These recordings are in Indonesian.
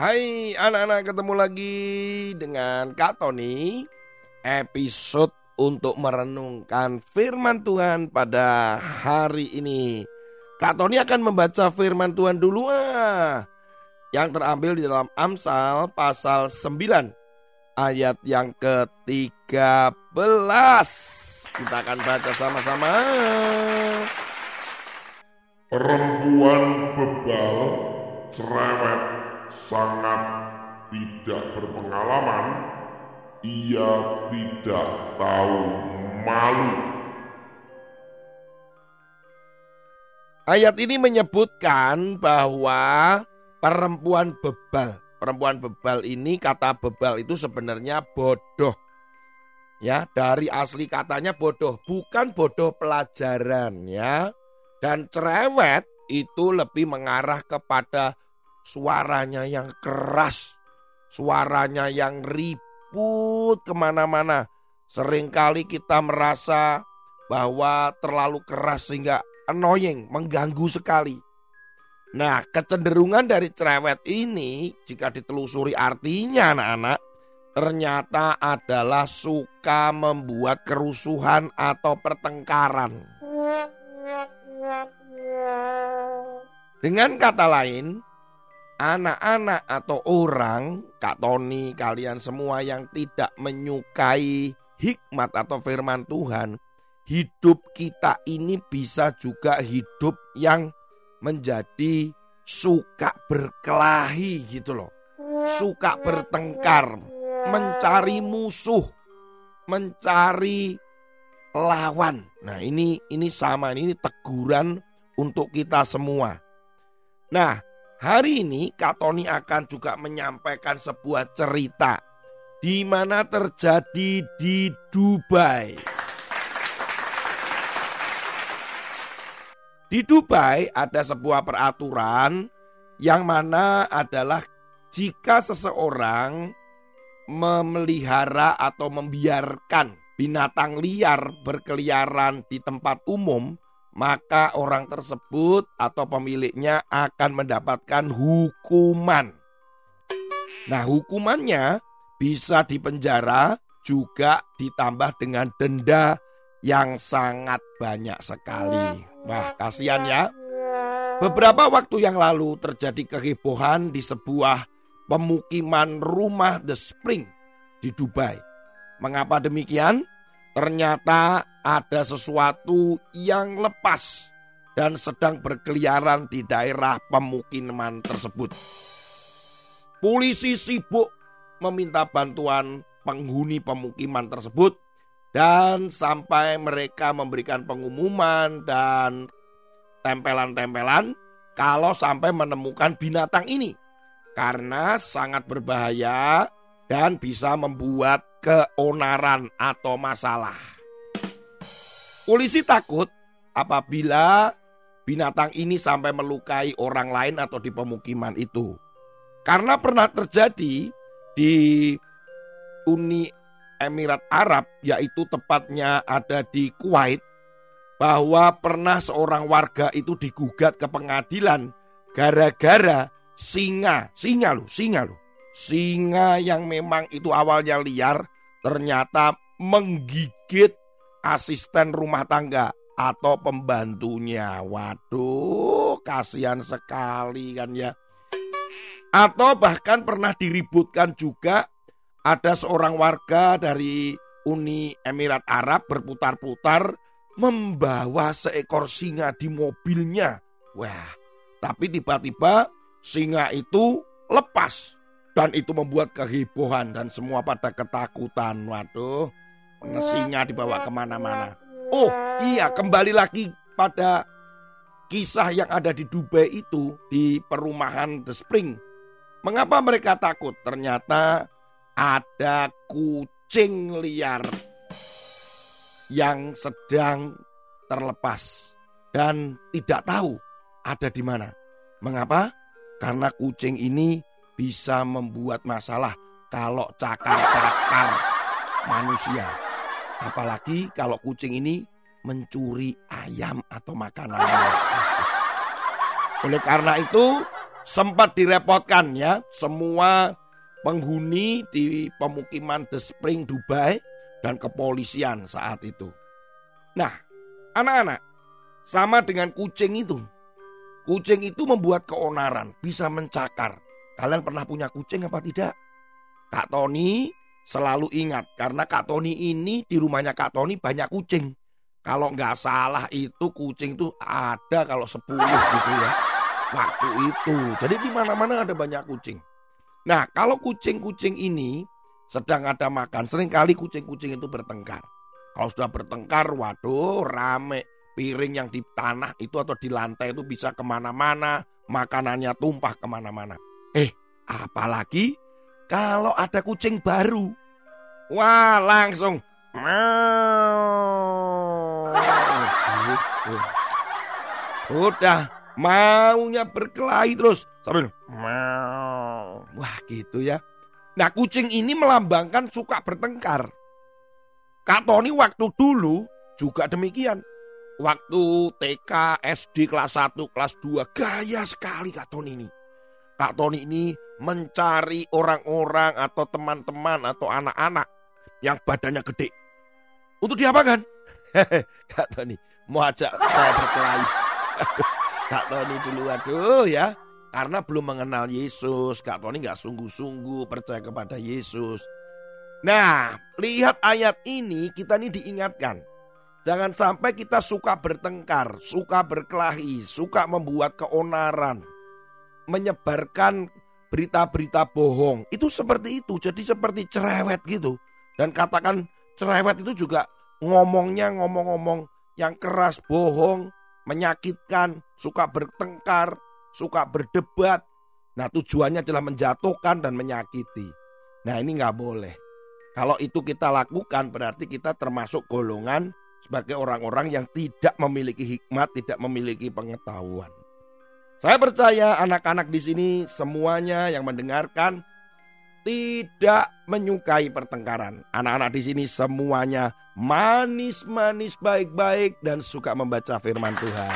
Hai anak-anak ketemu lagi dengan Kak Tony. Episode untuk merenungkan firman Tuhan pada hari ini. Kak Tony akan membaca firman Tuhan dulu ah. Yang terambil di dalam Amsal pasal 9 Ayat yang ke-13 Kita akan baca sama-sama. Perempuan bebal cerewet sangat tidak berpengalaman, ia tidak tahu malu. Ayat ini menyebutkan bahwa perempuan bebal, perempuan bebal ini kata bebal itu sebenarnya bodoh. Ya, dari asli katanya bodoh, bukan bodoh pelajaran ya. Dan cerewet itu lebih mengarah kepada suaranya yang keras, suaranya yang ribut ke mana-mana. Seringkali kita merasa bahwa terlalu keras sehingga annoying, mengganggu sekali. Nah, kecenderungan dari cerewet ini jika ditelusuri artinya anak-anak, ternyata adalah suka membuat kerusuhan atau pertengkaran. Dengan kata lain, anak-anak atau orang, Kak Tony, kalian semua yang tidak menyukai hikmat atau firman Tuhan, hidup kita ini bisa juga hidup yang menjadi suka berkelahi gitu loh. Suka bertengkar, mencari musuh, mencari lawan. Nah, ini ini sama ini teguran untuk kita semua. Nah, Hari ini Kak Tony akan juga menyampaikan sebuah cerita di mana terjadi di Dubai. Di Dubai ada sebuah peraturan yang mana adalah jika seseorang memelihara atau membiarkan binatang liar berkeliaran di tempat umum, maka orang tersebut atau pemiliknya akan mendapatkan hukuman. Nah, hukumannya bisa dipenjara juga ditambah dengan denda yang sangat banyak sekali. Wah, kasihan ya. Beberapa waktu yang lalu terjadi kehebohan di sebuah pemukiman rumah The Spring di Dubai. Mengapa demikian? Ternyata ada sesuatu yang lepas dan sedang berkeliaran di daerah pemukiman tersebut. Polisi sibuk meminta bantuan penghuni pemukiman tersebut dan sampai mereka memberikan pengumuman dan tempelan-tempelan kalau sampai menemukan binatang ini karena sangat berbahaya dan bisa membuat keonaran atau masalah. Polisi takut apabila binatang ini sampai melukai orang lain atau di pemukiman itu. Karena pernah terjadi di Uni Emirat Arab, yaitu tepatnya ada di Kuwait, bahwa pernah seorang warga itu digugat ke pengadilan gara-gara singa, singa loh, singa loh, Singa yang memang itu awalnya liar ternyata menggigit asisten rumah tangga atau pembantunya. Waduh, kasihan sekali kan ya. Atau bahkan pernah diributkan juga ada seorang warga dari Uni Emirat Arab berputar-putar membawa seekor singa di mobilnya. Wah, tapi tiba-tiba singa itu lepas dan itu membuat kehebohan dan semua pada ketakutan. Waduh, singa dibawa ke mana-mana. Oh iya, kembali lagi pada kisah yang ada di Dubai itu di perumahan The Spring. Mengapa mereka takut? Ternyata ada kucing liar yang sedang terlepas dan tidak tahu ada di mana. Mengapa? Karena kucing ini bisa membuat masalah kalau cakar-cakar manusia. Apalagi kalau kucing ini mencuri ayam atau makanan. Oleh karena itu sempat direpotkan ya semua penghuni di pemukiman The Spring Dubai dan kepolisian saat itu. Nah, anak-anak, sama dengan kucing itu. Kucing itu membuat keonaran, bisa mencakar. Kalian pernah punya kucing apa tidak? Kak Tony selalu ingat karena Kak Tony ini di rumahnya Kak Tony banyak kucing. Kalau nggak salah itu kucing itu ada kalau 10 gitu ya. Waktu itu. Jadi di mana-mana ada banyak kucing. Nah, kalau kucing-kucing ini sedang ada makan, sering kali kucing-kucing itu bertengkar. Kalau sudah bertengkar, waduh rame. Piring yang di tanah itu atau di lantai itu bisa ke mana-mana. Makanannya tumpah ke mana-mana. Eh, apalagi kalau ada kucing baru. Wah, langsung. Udah maunya berkelahi terus sambil wah gitu ya. Nah kucing ini melambangkan suka bertengkar. Kak Tony waktu dulu juga demikian. Waktu TK, SD kelas 1, kelas 2 gaya sekali Kak Tony ini. Kak Tony ini mencari orang-orang atau teman-teman atau anak-anak yang badannya gede. Untuk diapakan? Kak Tony mau ajak saya berkelahi. Kak Tony dulu aduh ya. Karena belum mengenal Yesus. Kak Tony nggak sungguh-sungguh percaya kepada Yesus. Nah, lihat ayat ini kita ini diingatkan. Jangan sampai kita suka bertengkar, suka berkelahi, suka membuat keonaran, menyebarkan berita-berita bohong. Itu seperti itu, jadi seperti cerewet gitu. Dan katakan cerewet itu juga ngomongnya ngomong-ngomong yang keras, bohong, menyakitkan, suka bertengkar, suka berdebat. Nah tujuannya adalah menjatuhkan dan menyakiti. Nah ini nggak boleh. Kalau itu kita lakukan berarti kita termasuk golongan sebagai orang-orang yang tidak memiliki hikmat, tidak memiliki pengetahuan. Saya percaya anak-anak di sini semuanya yang mendengarkan tidak menyukai pertengkaran. Anak-anak di sini semuanya manis-manis baik-baik dan suka membaca firman Tuhan.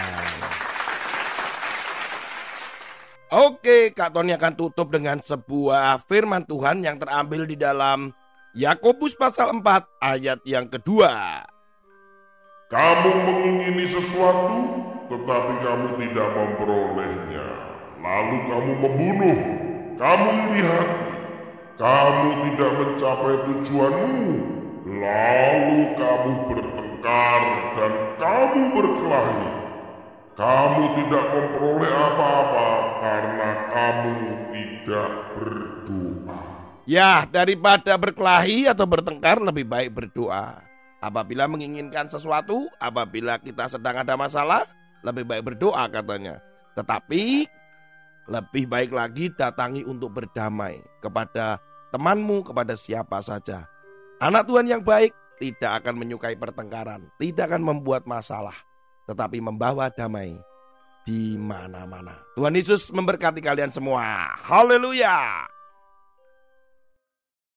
Oke, Kak Tony akan tutup dengan sebuah firman Tuhan yang terambil di dalam Yakobus pasal 4 ayat yang kedua. Kamu mengingini sesuatu, tetapi kamu tidak memperolehnya. Lalu kamu membunuh, kamu iri hati, kamu tidak mencapai tujuanmu, lalu kamu bertengkar dan kamu berkelahi. Kamu tidak memperoleh apa-apa karena kamu tidak berdoa. Ya, daripada berkelahi atau bertengkar lebih baik berdoa. Apabila menginginkan sesuatu, apabila kita sedang ada masalah, lebih baik berdoa katanya. Tetapi lebih baik lagi datangi untuk berdamai kepada temanmu, kepada siapa saja. Anak Tuhan yang baik tidak akan menyukai pertengkaran, tidak akan membuat masalah tetapi membawa damai di mana-mana. Tuhan Yesus memberkati kalian semua. Haleluya!